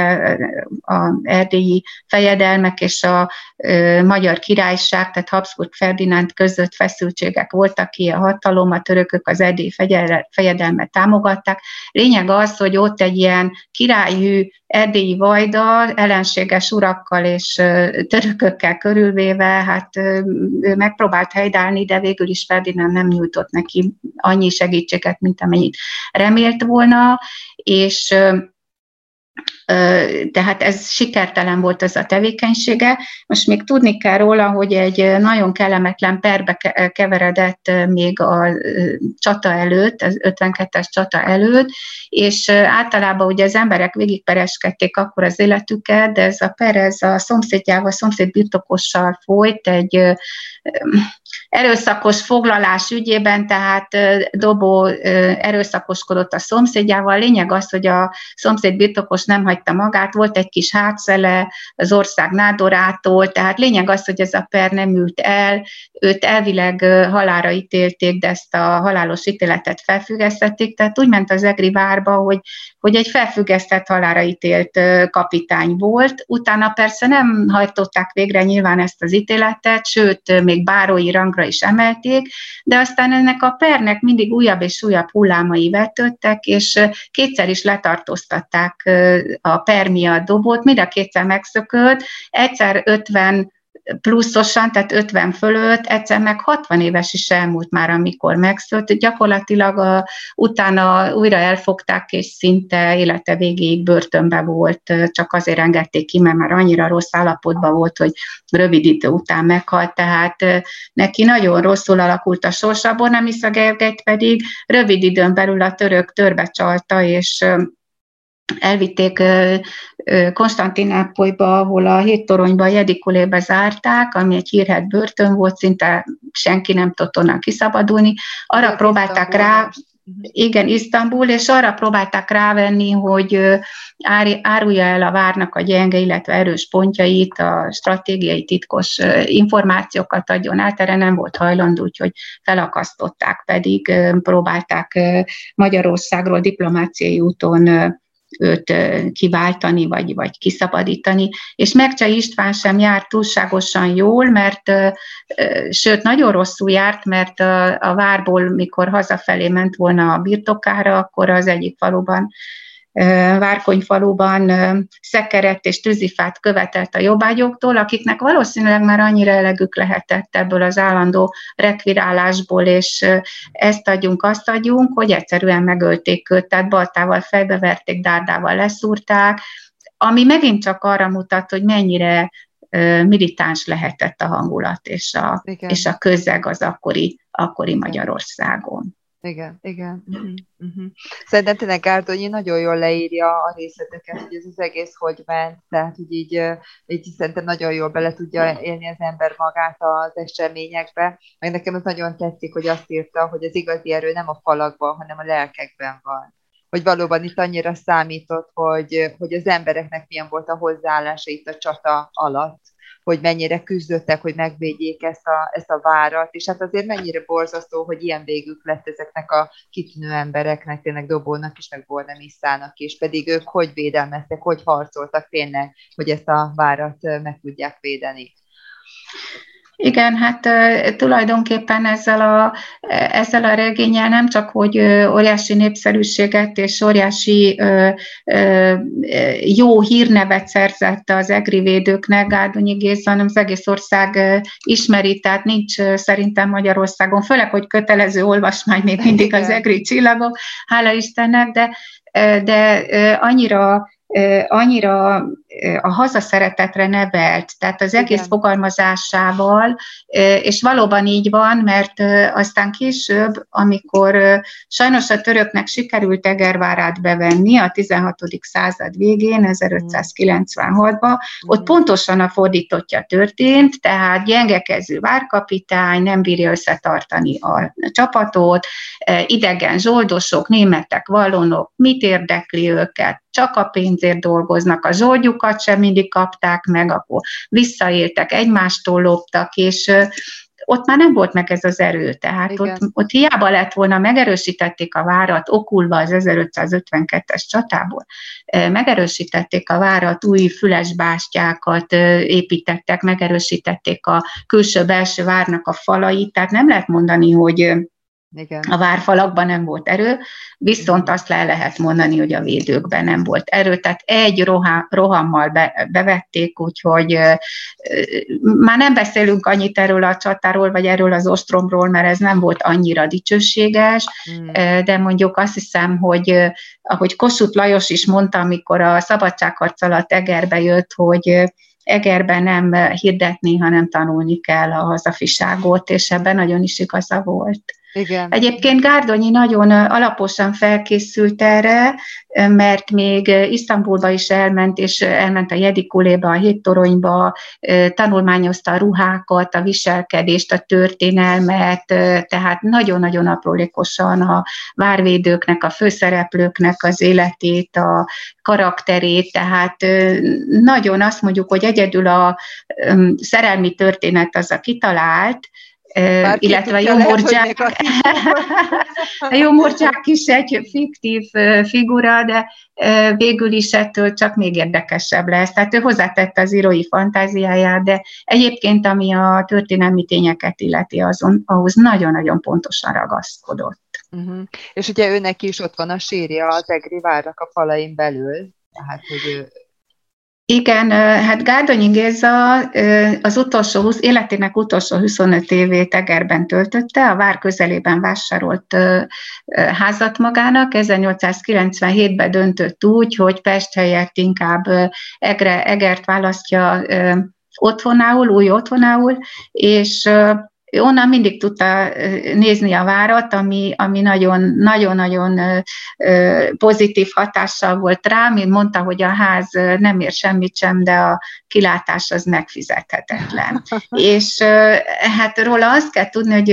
a erdélyi fejedelmek és a magyar királyság, tehát Habsburg Ferdinánd között feszültségek voltak ki a hatalom, a törökök az erdélyi fejedelmet támogatták. Lényeg az, hogy ott egy ilyen királyhű erdélyi vajda ellenséges urakkal és törökökkel körülvéve, hát ő megpróbált helydállni, de végül is Ferdinánd nem nyújtott neki annyi segítséget, mint amennyit remélt volna, és tehát ez sikertelen volt ez a tevékenysége. Most még tudni kell róla, hogy egy nagyon kellemetlen perbe keveredett még a csata előtt, az 52-es csata előtt, és általában ugye az emberek végigpereskedték akkor az életüket, de ez a per, ez a szomszédjával, szomszéd birtokossal folyt egy erőszakos foglalás ügyében, tehát Dobó erőszakoskodott a szomszédjával. Lényeg az, hogy a szomszéd birtokos nem hagyta magát, volt egy kis hátszele az ország nádorától, tehát lényeg az, hogy ez a per nem ült el, őt elvileg halára ítélték, de ezt a halálos ítéletet felfüggesztették, tehát úgy ment az Egri várba, hogy, hogy egy felfüggesztett halára ítélt kapitány volt, utána persze nem hajtották végre nyilván ezt az ítéletet, sőt, még bárói rangra is emelték, de aztán ennek a pernek mindig újabb és újabb hullámai vetődtek, és kétszer is letartóztatták a per miatt dobót, mind a kétszer megszökött, egyszer 50 pluszosan, tehát 50 fölött, egyszer meg 60 éves is elmúlt már, amikor megszölt. Gyakorlatilag a, utána újra elfogták, és szinte élete végéig börtönbe volt, csak azért engedték ki, mert már annyira rossz állapotban volt, hogy rövid idő után meghalt, tehát neki nagyon rosszul alakult a sorsa, Bornemisza Gergelyt pedig rövid időn belül a török törbe csalta, és elvitték Konstantinápolyba, ahol a hét toronyba, a Jedikulébe zárták, ami egy hírhet börtön volt, szinte senki nem tudott onnan kiszabadulni. Arra próbálták rá, igen, Isztambul, és arra próbálták rávenni, hogy árulja el a várnak a gyenge, illetve erős pontjait, a stratégiai titkos információkat adjon át, erre nem volt hajlandó, úgyhogy felakasztották, pedig próbálták Magyarországról diplomáciai úton őt kiváltani, vagy, vagy kiszabadítani. És Megcse István sem járt túlságosan jól, mert sőt, nagyon rosszul járt, mert a, várból, mikor hazafelé ment volna a birtokára, akkor az egyik faluban Várkonyfaluban szekeret és tűzifát követelt a jobbágyoktól, akiknek valószínűleg már annyira elegük lehetett ebből az állandó rekvirálásból, és ezt adjunk, azt adjunk, hogy egyszerűen megölték őt, tehát baltával fejbeverték, dárdával leszúrták, ami megint csak arra mutat, hogy mennyire militáns lehetett a hangulat és a, és a közeg az akkori, akkori Magyarországon. Igen, igen. Uh-huh, uh-huh. Szerintem tényleg Gárdonyi nagyon jól leírja a részleteket, hogy ez az egész hogy ment, tehát hogy így, így szerintem nagyon jól bele tudja élni az ember magát az eseményekbe. Meg nekem az nagyon tetszik, hogy azt írta, hogy az igazi erő nem a falakban, hanem a lelkekben van. Hogy valóban itt annyira számított, hogy, hogy az embereknek milyen volt a hozzáállása itt a csata alatt hogy mennyire küzdöttek, hogy megvédjék ezt a, ezt a várat, és hát azért mennyire borzasztó, hogy ilyen végük lett ezeknek a kitűnő embereknek, tényleg Dobónak is, meg Bornemisszának is, pedig ők hogy védelmeztek, hogy harcoltak tényleg, hogy ezt a várat meg tudják védeni. Igen, hát tulajdonképpen ezzel a, ezzel a regényel nem csak, hogy óriási népszerűséget és óriási jó hírnevet szerzett az egri védőknek Gárdonyi Géza, hanem az egész ország ismeri, tehát nincs szerintem Magyarországon, főleg, hogy kötelező olvasmány még mindig az egri csillagok, hála Istennek, de, de annyira annyira a hazaszeretetre nevelt, tehát az egész Igen. fogalmazásával, és valóban így van, mert aztán később, amikor sajnos a töröknek sikerült Egervárát bevenni a 16. század végén, 1596-ban, ott pontosan a fordítottja történt, tehát gyengekező várkapitány, nem bírja összetartani a csapatot, idegen zsoldosok, németek, vallonok, mit érdekli őket, csak a pénzért dolgoznak, a zsoldjukat sem mindig kapták meg, akkor visszaéltek, egymástól loptak, és ott már nem volt meg ez az erő, tehát ott, ott hiába lett volna, megerősítették a várat, okulva az 1552-es csatából, megerősítették a várat, új fülesbástyákat építettek, megerősítették a külső-belső várnak a falait, tehát nem lehet mondani, hogy igen. A várfalakban nem volt erő, viszont azt le lehet mondani, hogy a védőkben nem volt erő. Tehát egy roham, rohammal be, bevették, úgyhogy már nem beszélünk annyit erről a csatáról, vagy erről az ostromról, mert ez nem volt annyira dicsőséges, hmm. de mondjuk azt hiszem, hogy ahogy Kossuth Lajos is mondta, amikor a szabadságharc alatt Egerbe jött, hogy Egerben nem hirdetni, hanem tanulni kell a hazafiságot, és ebben nagyon is igaza volt. Igen. Egyébként Gárdonyi nagyon alaposan felkészült erre, mert még Isztambulba is elment, és elment a Jedikuléba, a Héttoronyba, tanulmányozta a ruhákat, a viselkedést, a történelmet, tehát nagyon-nagyon aprólékosan a várvédőknek, a főszereplőknek az életét, a karakterét, tehát nagyon azt mondjuk, hogy egyedül a szerelmi történet az a kitalált, bár illetve a Jomorcsák, a Jomorcsák is egy fiktív figura, de végül is ettől csak még érdekesebb lesz. Tehát ő hozzátette az írói fantáziáját, de egyébként, ami a történelmi tényeket illeti, azon, ahhoz nagyon-nagyon pontosan ragaszkodott. Uh-huh. És ugye őnek is ott van a sírja az Egri várnak a falain belül, tehát hogy ő igen, hát Gárdonyi Géza az utolsó, 20, életének utolsó 25 évét Egerben töltötte, a vár közelében vásárolt házat magának. 1897-ben döntött úgy, hogy Pest helyett inkább Egre, Egert választja otthonául, új otthonául, és onnan mindig tudta nézni a várat, ami, ami nagyon, nagyon-nagyon pozitív hatással volt rám. Én mondta, hogy a ház nem ér semmit sem, de a kilátás az megfizethetetlen. és hát róla azt kell tudni, hogy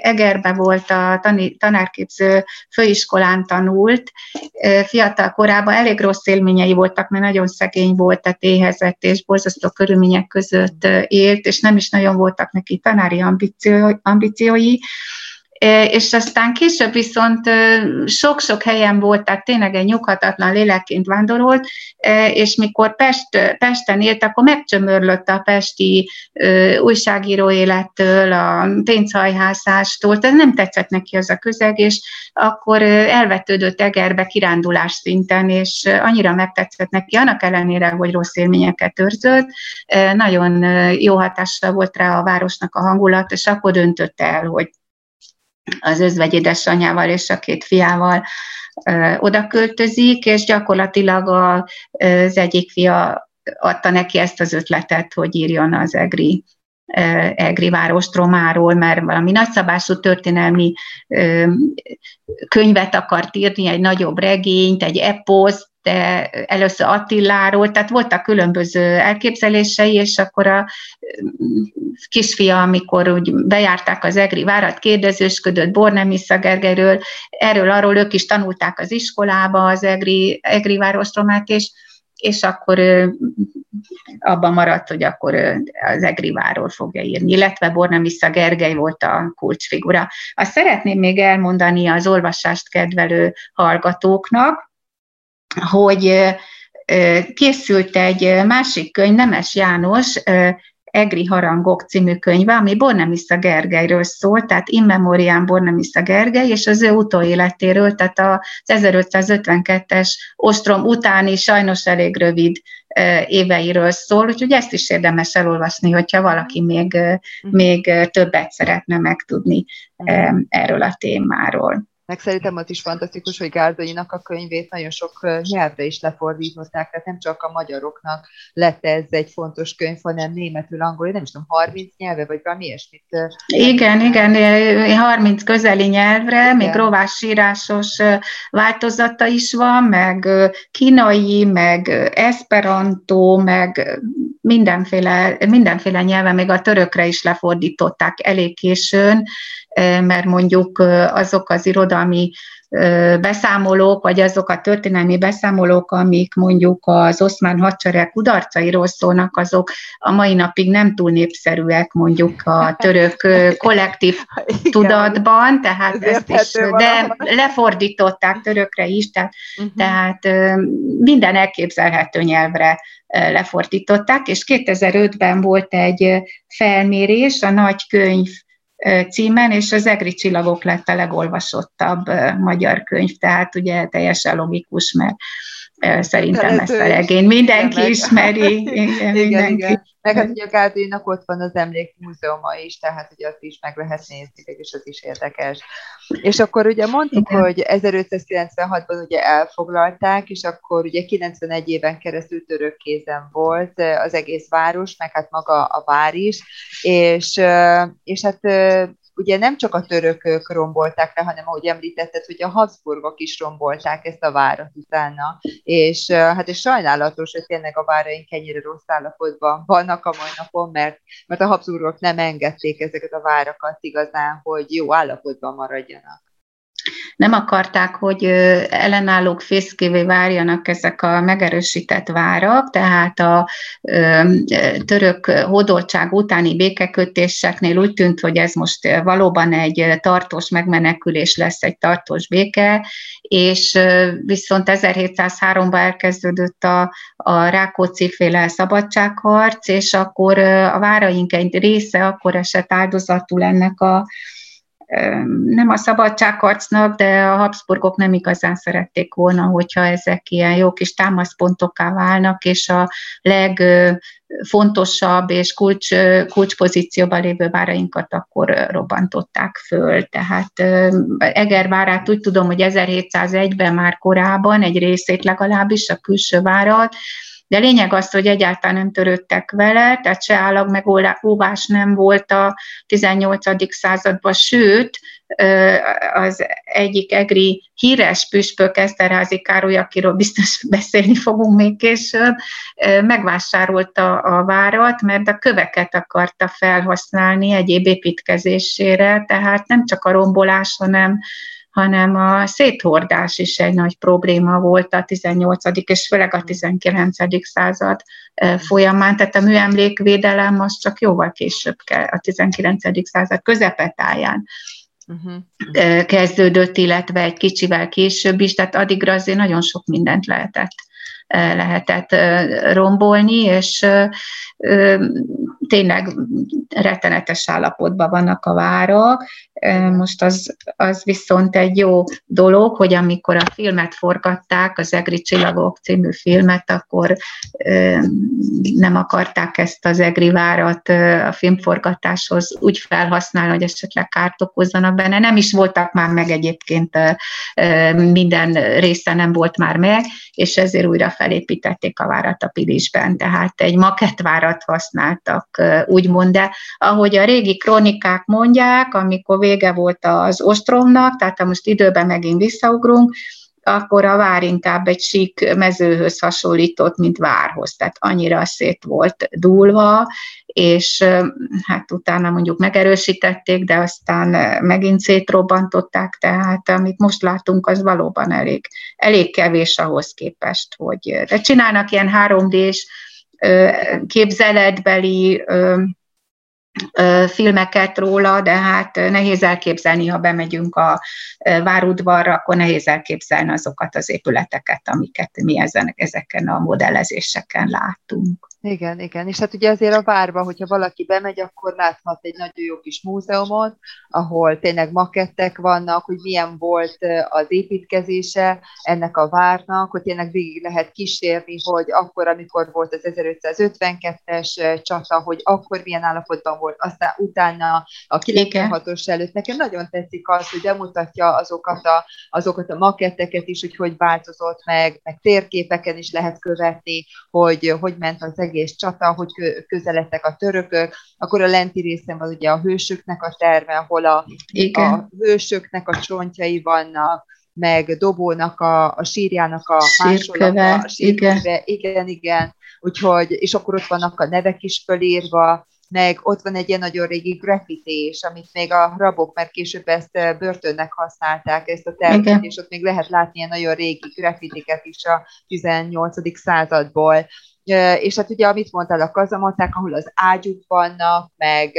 Egerbe volt a tanárképző főiskolán tanult, fiatal korában elég rossz élményei voltak, mert nagyon szegény volt, tehát éhezett és borzasztó körülmények között élt, és nem is nagyon voltak neki tanári ambizio, ambíciói, és aztán később viszont sok-sok helyen volt, tehát tényleg egy nyughatatlan lélekként vándorolt, és mikor Pest, Pesten élt, akkor megcsömörlött a pesti újságíró élettől, a pénzhajhászástól, tehát nem tetszett neki az a közeg, és akkor elvetődött Egerbe kirándulás szinten, és annyira megtetszett neki, annak ellenére, hogy rossz élményeket őrzött, nagyon jó hatással volt rá a városnak a hangulat, és akkor döntött el, hogy az özvegy édesanyjával és a két fiával oda költözik, és gyakorlatilag az egyik fia adta neki ezt az ötletet, hogy írjon az EGRI Egri várostromáról, mert valami nagyszabású történelmi könyvet akart írni, egy nagyobb regényt, egy eposzt, de először Attiláról, tehát voltak különböző elképzelései, és akkor a kisfia, amikor úgy bejárták az Egri várat, kérdezősködött Bornemisza Gergelyről, erről arról ők is tanulták az iskolába az Egri, Egri várostromát, és és akkor abban maradt, hogy akkor az Egriváról fogja írni, illetve Bornemisza Gergely volt a kulcsfigura. Azt szeretném még elmondani az olvasást kedvelő hallgatóknak, hogy készült egy másik könyv, Nemes János Egri Harangok című könyve, ami Bornemisza Gergelyről szól, tehát in memoriam Bornemisza Gergely, és az ő utóéletéről, tehát az 1552-es ostrom utáni sajnos elég rövid éveiről szól, úgyhogy ezt is érdemes elolvasni, hogyha valaki még, mhm. még többet szeretne megtudni erről a témáról. Meg szerintem az is fantasztikus, hogy Gárdonyinak a könyvét nagyon sok nyelvre is lefordították, tehát nem csak a magyaroknak lett ez egy fontos könyv, hanem németül, angol, nem is tudom, 30 nyelve, vagy valami ilyesmit. Igen, igen, 30 közeli nyelvre, igen. még rovásírásos változata is van, meg kínai, meg esperanto, meg mindenféle, mindenféle nyelven, még a törökre is lefordították elég későn, mert mondjuk azok az irodalmi beszámolók, vagy azok a történelmi beszámolók, amik mondjuk az oszmán hadsereg kudarcairól szólnak, azok a mai napig nem túl népszerűek mondjuk a török kollektív tudatban, tehát ezt is, de lefordították törökre is, tehát, uh-huh. tehát minden elképzelhető nyelvre lefordították, és 2005-ben volt egy felmérés, a nagy könyv címen, és az Egri csillagok lett a legolvasottabb magyar könyv, tehát ugye teljesen logikus, mert szerintem ezt a regény mindenki igen, ismeri. Igen, igen, igen. Meg hát ugye a Gárdénak ott van az emlékmúzeuma is, tehát ugye azt is meg lehet nézni, és az is érdekes. És akkor ugye mondtuk, igen. hogy 1596-ban ugye elfoglalták, és akkor ugye 91 éven keresztül török kézen volt az egész város, meg hát maga a vár is, és, és hát ugye nem csak a törökök rombolták le, hanem ahogy említetted, hogy a Habsburgok is rombolták ezt a várat utána, és hát ez sajnálatos, hogy tényleg a váraink ennyire rossz állapotban vannak a mai napon, mert, mert a Habsburgok nem engedték ezeket a várakat igazán, hogy jó állapotban maradjanak nem akarták, hogy ellenállók fészkévé várjanak ezek a megerősített várak, tehát a török hódoltság utáni békekötéseknél úgy tűnt, hogy ez most valóban egy tartós megmenekülés lesz, egy tartós béke, és viszont 1703-ban elkezdődött a, a Rákóczi féle szabadságharc, és akkor a váraink egy része akkor esett áldozatul ennek a nem a szabadságharcnak, de a Habsburgok nem igazán szerették volna, hogyha ezek ilyen jó kis támaszpontokká válnak, és a legfontosabb és kulcs, kulcspozícióban lévő várainkat akkor robbantották föl. Tehát Eger várát úgy tudom, hogy 1701-ben már korábban egy részét legalábbis a külső várat, de lényeg az, hogy egyáltalán nem törődtek vele, tehát se állag megóvás nem volt a 18. században, sőt, az egyik egri híres püspök, Eszterházi Károly, akiről biztos beszélni fogunk még később, megvásárolta a várat, mert a köveket akarta felhasználni egyéb építkezésére, tehát nem csak a rombolás, hanem hanem a széthordás is egy nagy probléma volt a 18. és főleg a 19. század folyamán, tehát a műemlékvédelem az csak jóval később kell, a 19. század közepetáján uh-huh. kezdődött, illetve egy kicsivel később is, tehát addigra azért nagyon sok mindent lehetett lehetett rombolni, és tényleg rettenetes állapotban vannak a várak. Most az, az viszont egy jó dolog, hogy amikor a filmet forgatták, az Egri Csillagok című filmet, akkor nem akarták ezt az Egri várat a filmforgatáshoz úgy felhasználni, hogy esetleg kárt okozzanak benne. Nem is voltak már meg egyébként, minden része nem volt már meg, és ezért újra felépítették a várat a Pilisben. Tehát egy makettvárat használtak, úgymond, de ahogy a régi kronikák mondják, amikor vége volt az ostromnak, tehát ha most időben megint visszaugrunk, akkor a vár inkább egy sík mezőhöz hasonlított, mint várhoz, tehát annyira szét volt dúlva, és hát utána mondjuk megerősítették, de aztán megint szétrobbantották, tehát amit most látunk, az valóban elég, elég kevés ahhoz képest, hogy de csinálnak ilyen 3D-s képzeletbeli filmeket róla, de hát nehéz elképzelni, ha bemegyünk a várudvarra, akkor nehéz elképzelni azokat az épületeket, amiket mi ezen, ezeken a modellezéseken látunk. Igen, igen. És hát ugye azért a várba, hogyha valaki bemegy, akkor láthat egy nagyon jó kis múzeumot, ahol tényleg makettek vannak, hogy milyen volt az építkezése ennek a várnak, hogy tényleg végig lehet kísérni, hogy akkor, amikor volt az 1552-es csata, hogy akkor milyen állapotban volt, aztán utána a 96-os előtt. Nekem nagyon tetszik az, hogy bemutatja azokat a, azokat a maketteket is, hogy hogy változott meg, meg térképeken is lehet követni, hogy hogy ment az egész egész csata, hogy közeledtek a törökök, akkor a lenti részen van ugye a hősöknek a terve, ahol a, a hősöknek a csontjai vannak, meg Dobónak a, a sírjának a másolata, a sírköve, igen. igen, igen, úgyhogy, és akkor ott vannak a nevek is fölírva, meg ott van egy ilyen nagyon régi graffités, amit még a rabok, mert később ezt börtönnek használták, ezt a tervet, és ott még lehet látni ilyen nagyon régi graffitiket is a 18. századból és hát ugye, amit mondtál, a kazamaták, ahol az ágyuk vannak, meg,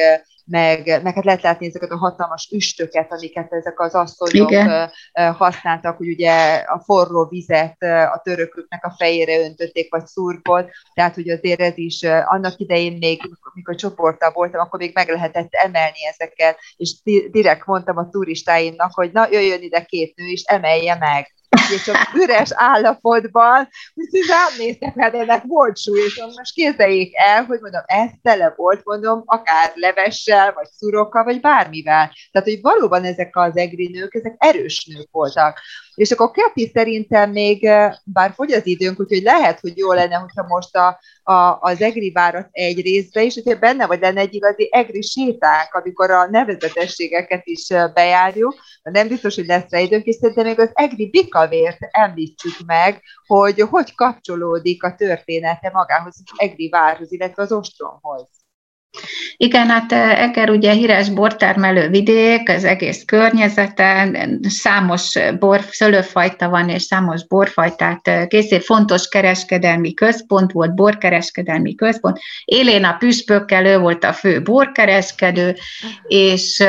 meg, meg hát lehet látni ezeket a hatalmas üstöket, amiket ezek az asszonyok Igen. használtak, hogy ugye a forró vizet a törököknek a fejére öntötték, vagy szurkot, tehát hogy azért ez is annak idején még, mikor csoporttal voltam, akkor még meg lehetett emelni ezeket, és direkt mondtam a turistáimnak, hogy na, jöjjön ide két nő, és emelje meg és csak üres állapotban, úgyhogy rám néztek, hát ennek volt súly, és most képzeljék el, hogy mondom, ez tele volt, mondom, akár levessel, vagy szurokkal, vagy bármivel. Tehát, hogy valóban ezek az egri nők, ezek erős nők voltak. És akkor Kepi szerintem még, bár fogy az időnk, úgyhogy lehet, hogy jó lenne, hogyha most a, a, az egri várat egy részbe is, hogyha benne vagy lenne egy igazi egri séták, amikor a nevezetességeket is bejárjuk, nem biztos, hogy lesz rá időnk, és szerintem még az egri bikavért említsük meg, hogy hogy kapcsolódik a története magához, az egri várhoz, illetve az ostromhoz. Igen, hát Eger ugye híres bortermelő vidék, az egész környezeten, számos bor, szőlőfajta van, és számos borfajtát készít, fontos kereskedelmi központ volt, borkereskedelmi központ. Élén a püspökkel, ő volt a fő borkereskedő, és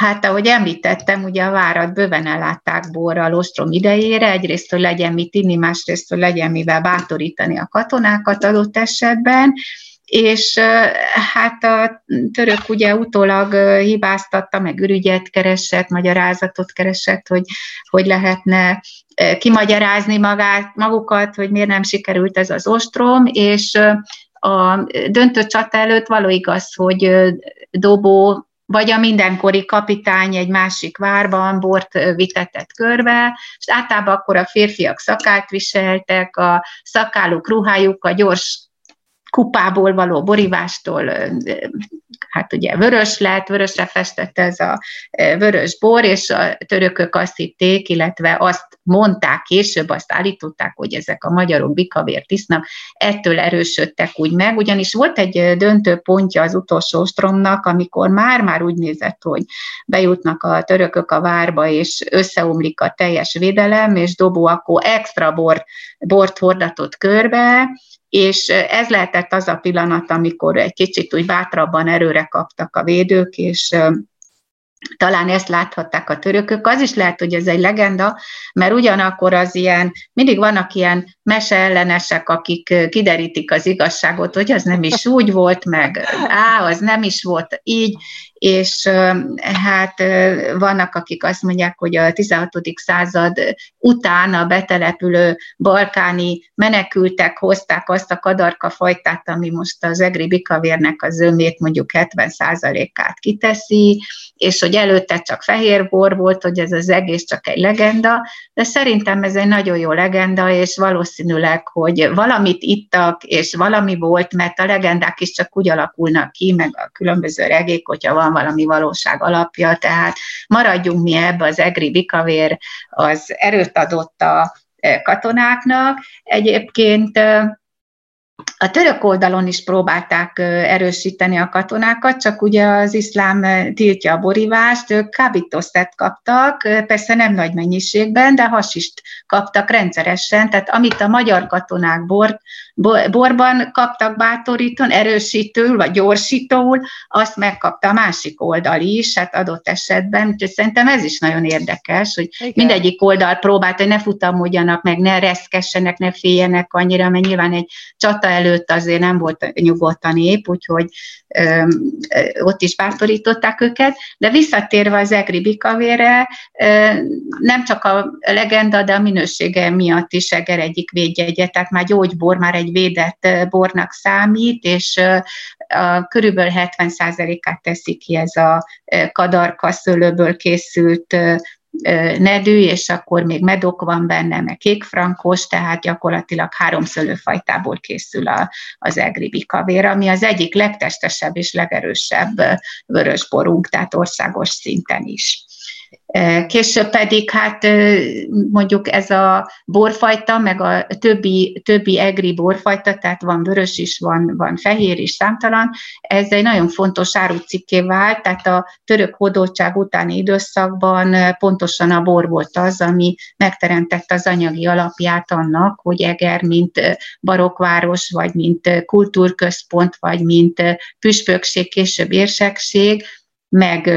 Hát, ahogy említettem, ugye a várat bőven ellátták borral ostrom idejére, egyrészt, hogy legyen mit inni, másrészt, hogy legyen mivel bátorítani a katonákat adott esetben, és hát a török ugye utólag hibáztatta, meg ürügyet keresett, magyarázatot keresett, hogy, hogy lehetne kimagyarázni magát, magukat, hogy miért nem sikerült ez az ostrom, és a döntő csata előtt való igaz, hogy Dobó vagy a mindenkori kapitány egy másik várban bort vitetett körbe, és általában akkor a férfiak szakált viseltek, a szakáluk ruhájuk a gyors kupából való borivástól, hát ugye vörös lett, vörösre festett ez a vörös bor, és a törökök azt hitték, illetve azt mondták később, azt állították, hogy ezek a magyarok bikavért isznak, ettől erősödtek úgy meg, ugyanis volt egy döntő pontja az utolsó ostromnak, amikor már-már úgy nézett, hogy bejutnak a törökök a várba, és összeomlik a teljes védelem, és Dobó akkor extra bort, bort hordatott körbe, és ez lehetett az a pillanat, amikor egy kicsit úgy bátrabban erőre kaptak a védők, és talán ezt láthatták a törökök. Az is lehet, hogy ez egy legenda, mert ugyanakkor az ilyen, mindig vannak ilyen mese ellenesek, akik kiderítik az igazságot, hogy az nem is úgy volt, meg á, az nem is volt így, és hát vannak, akik azt mondják, hogy a 16. század után a betelepülő balkáni menekültek hozták azt a kadarka fajtát, ami most az egri bikavérnek az zömét mondjuk 70%-át kiteszi, és hogy előtte csak fehér bor volt, hogy ez az egész csak egy legenda, de szerintem ez egy nagyon jó legenda, és valószínűleg, hogy valamit ittak, és valami volt, mert a legendák is csak úgy alakulnak ki, meg a különböző regék, hogyha van valami valóság alapja, tehát maradjunk mi ebbe, az egri bikavér az erőt adott a e, katonáknak. Egyébként e, a török oldalon is próbálták erősíteni a katonákat, csak ugye az iszlám tiltja a borivást, ők kábítószert kaptak, persze nem nagy mennyiségben, de hasist kaptak rendszeresen, tehát amit a magyar katonák bor, borban kaptak bátorítón, erősítőül vagy gyorsítóul, azt megkapta a másik oldal is, hát adott esetben, úgyhogy szerintem ez is nagyon érdekes, hogy Igen. mindegyik oldal próbált, hogy ne futamodjanak meg, ne reszkessenek, ne féljenek annyira, mert nyilván egy csata előtt azért nem volt nyugodt a nép, úgyhogy ö, ott is bátorították őket, de visszatérve az Egri Bikavére, ö, nem csak a legenda, de a minősége miatt is Eger egyik védjegye, tehát már gyógybor, már egy védett bornak számít, és a, körülbelül 70%-át teszi ki ez a kadarka szőlőből készült nedű, és akkor még medok van benne, meg kékfrankos, tehát gyakorlatilag három szőlőfajtából készül a, az egri bikavér, ami az egyik legtestesebb és legerősebb vörösborunk, tehát országos szinten is. Később pedig hát mondjuk ez a borfajta, meg a többi, többi egri borfajta, tehát van vörös is, van, van fehér is, számtalan, ez egy nagyon fontos árucikké vált, tehát a török hódoltság utáni időszakban pontosan a bor volt az, ami megteremtette az anyagi alapját annak, hogy Eger, mint barokváros, vagy mint kultúrközpont, vagy mint püspökség, később érsekség, meg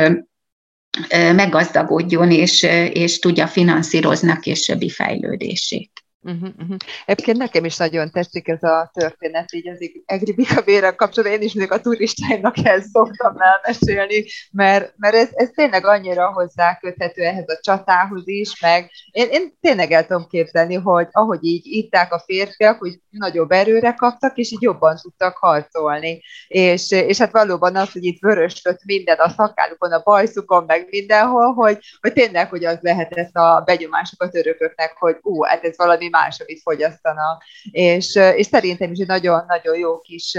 meggazdagodjon és, és tudja finanszírozni a későbbi fejlődését. Uh-huh, uh-huh. Egyébként nekem is nagyon tetszik ez a történet, így az Egri Bikavére kapcsolatban, én is még a turistáimnak ezt szoktam elmesélni, mert, mert ez, ez tényleg annyira hozzá köthető ehhez a csatához is, meg én, én tényleg el tudom képzelni, hogy ahogy így itták a férfiak, hogy nagyobb erőre kaptak, és így jobban tudtak harcolni. És, és hát valóban az, hogy itt vörösöt minden a szakálukon, a bajszukon, meg mindenhol, hogy, hogy tényleg, hogy az a begyomások a törököknek, hogy ú, hát ez valami más, amit fogyasztanak. És, és szerintem is egy nagyon-nagyon jó kis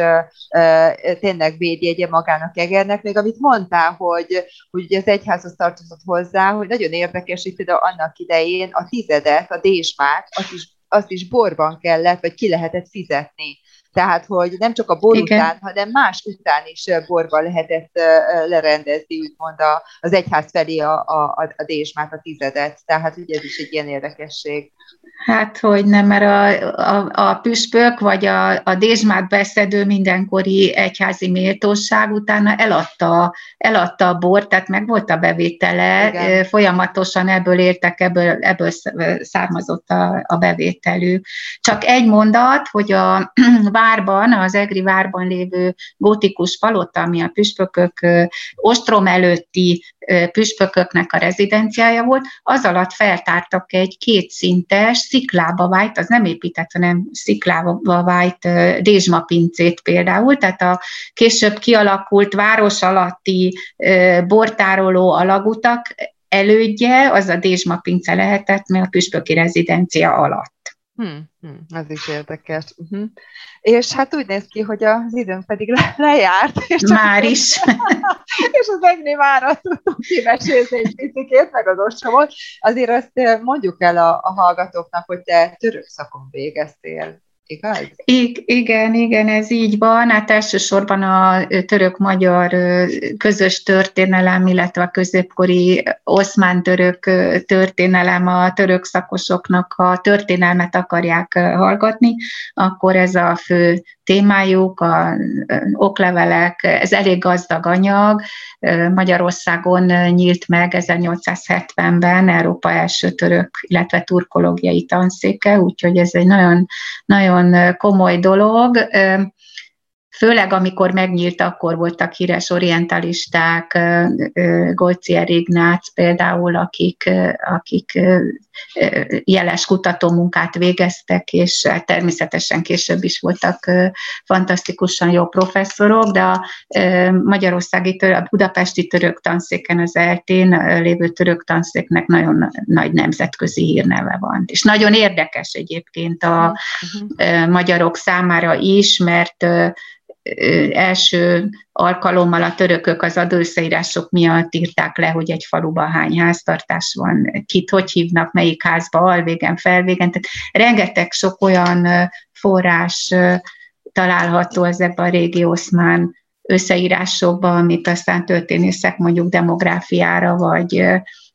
tényleg védjegye magának Egernek, még amit mondtál, hogy, hogy az egyházhoz tartozott hozzá, hogy nagyon érdekes, hogy például annak idején a tizedet, a désmát, azt is, azt is borban kellett, vagy ki lehetett fizetni. Tehát, hogy nem csak a bor Igen. után, hanem más után is borba lehetett lerendezni, úgymond az egyház felé a, a, a désmát, a tizedet. Tehát ugye ez is egy ilyen érdekesség. Hát, hogy nem, mert a, a, a püspök vagy a, a dézsmát beszedő mindenkori egyházi méltóság utána eladta, eladta a bort, tehát meg volt a bevétele, Igen. folyamatosan ebből értek, ebből, ebből származott a, a bevételük. Csak egy mondat, hogy a várban, az Egri várban lévő gótikus palota, ami a püspökök ostrom előtti püspököknek a rezidenciája volt, az alatt feltártak egy kétszintes, sziklába vájt, az nem épített, hanem sziklába vájt dézsmapincét például, tehát a később kialakult város alatti bortároló alagutak elődje, az a dézsmapince lehetett, mert a püspöki rezidencia alatt. Hmm, hmm, ez is érdekes. Uh-huh. És hát úgy néz ki, hogy az időnk pedig le- lejárt. És Már is. és az Egni már tudtam kimesélni egy picit, meg az ostromot. Azért azt mondjuk el a, a hallgatóknak, hogy te török szakon végeztél igaz? I- igen, igen, ez így van. Hát elsősorban a török-magyar közös történelem, illetve a középkori oszmán-török történelem a török szakosoknak, ha történelmet akarják hallgatni, akkor ez a fő témájuk, a oklevelek, ez elég gazdag anyag. Magyarországon nyílt meg 1870-ben Európa első török, illetve turkológiai tanszéke, úgyhogy ez egy nagyon, nagyon komoly dolog. Főleg amikor megnyílt, akkor voltak híres orientalisták, Golcier Ignác például, akik, akik jeles kutatómunkát végeztek, és természetesen később is voltak fantasztikusan jó professzorok, de a magyarországi, a budapesti török tanszéken, az eltén lévő török tanszéknek nagyon nagy nemzetközi hírneve van. És nagyon érdekes egyébként a uh-huh. magyarok számára is, mert első alkalommal a törökök az adószaírások miatt írták le, hogy egy faluban hány háztartás van, kit hogy hívnak, melyik házba, alvégen, felvégen. Tehát rengeteg sok olyan forrás található ezekben a régi oszmán összeírásokban, amit aztán történészek mondjuk demográfiára, vagy,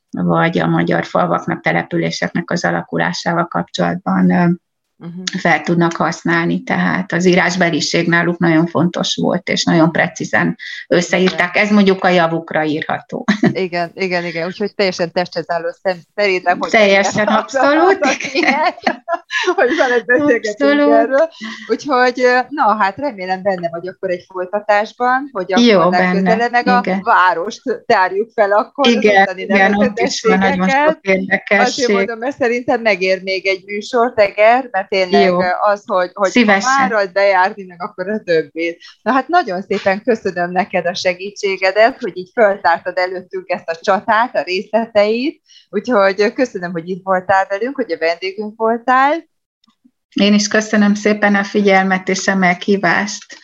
vagy a magyar falvaknak, településeknek az alakulásával kapcsolatban uh-huh. fel tudnak használni. Tehát az írásbeliség náluk nagyon fontos volt, és nagyon precízen összeírták. Ez mondjuk a javukra írható. Igen, igen, igen. Úgyhogy teljesen testhez álló szerintem, hogy teljesen abszolút. hogy veled beszélgetünk erről. Úgyhogy, na hát remélem benne vagy akkor egy folytatásban, hogy akkor Jó, legközelebb meg igen. a várost tárjuk fel akkor. Igen, igen ott is van nagyon sok érdekesség. Azért mondom, mert szerintem megér még egy műsor, Teger, mert tényleg Jó. az, hogy, hogy várod bejárni, meg akkor a többét. Na hát nagyon szépen köszönöm neked a segítségedet, hogy így föltártad előttünk ezt a csatát, a részleteit, úgyhogy köszönöm, hogy itt voltál velünk, hogy a vendégünk voltál. Én is köszönöm szépen a figyelmet és a meghívást.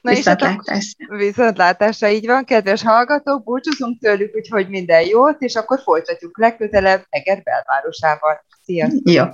Na viszontlátásra. Viszontlátásra, így van, kedves hallgatók, búcsúzunk tőlük, úgyhogy minden jót, és akkor folytatjuk legközelebb Eger belvárosával. Sziasztok! Jó.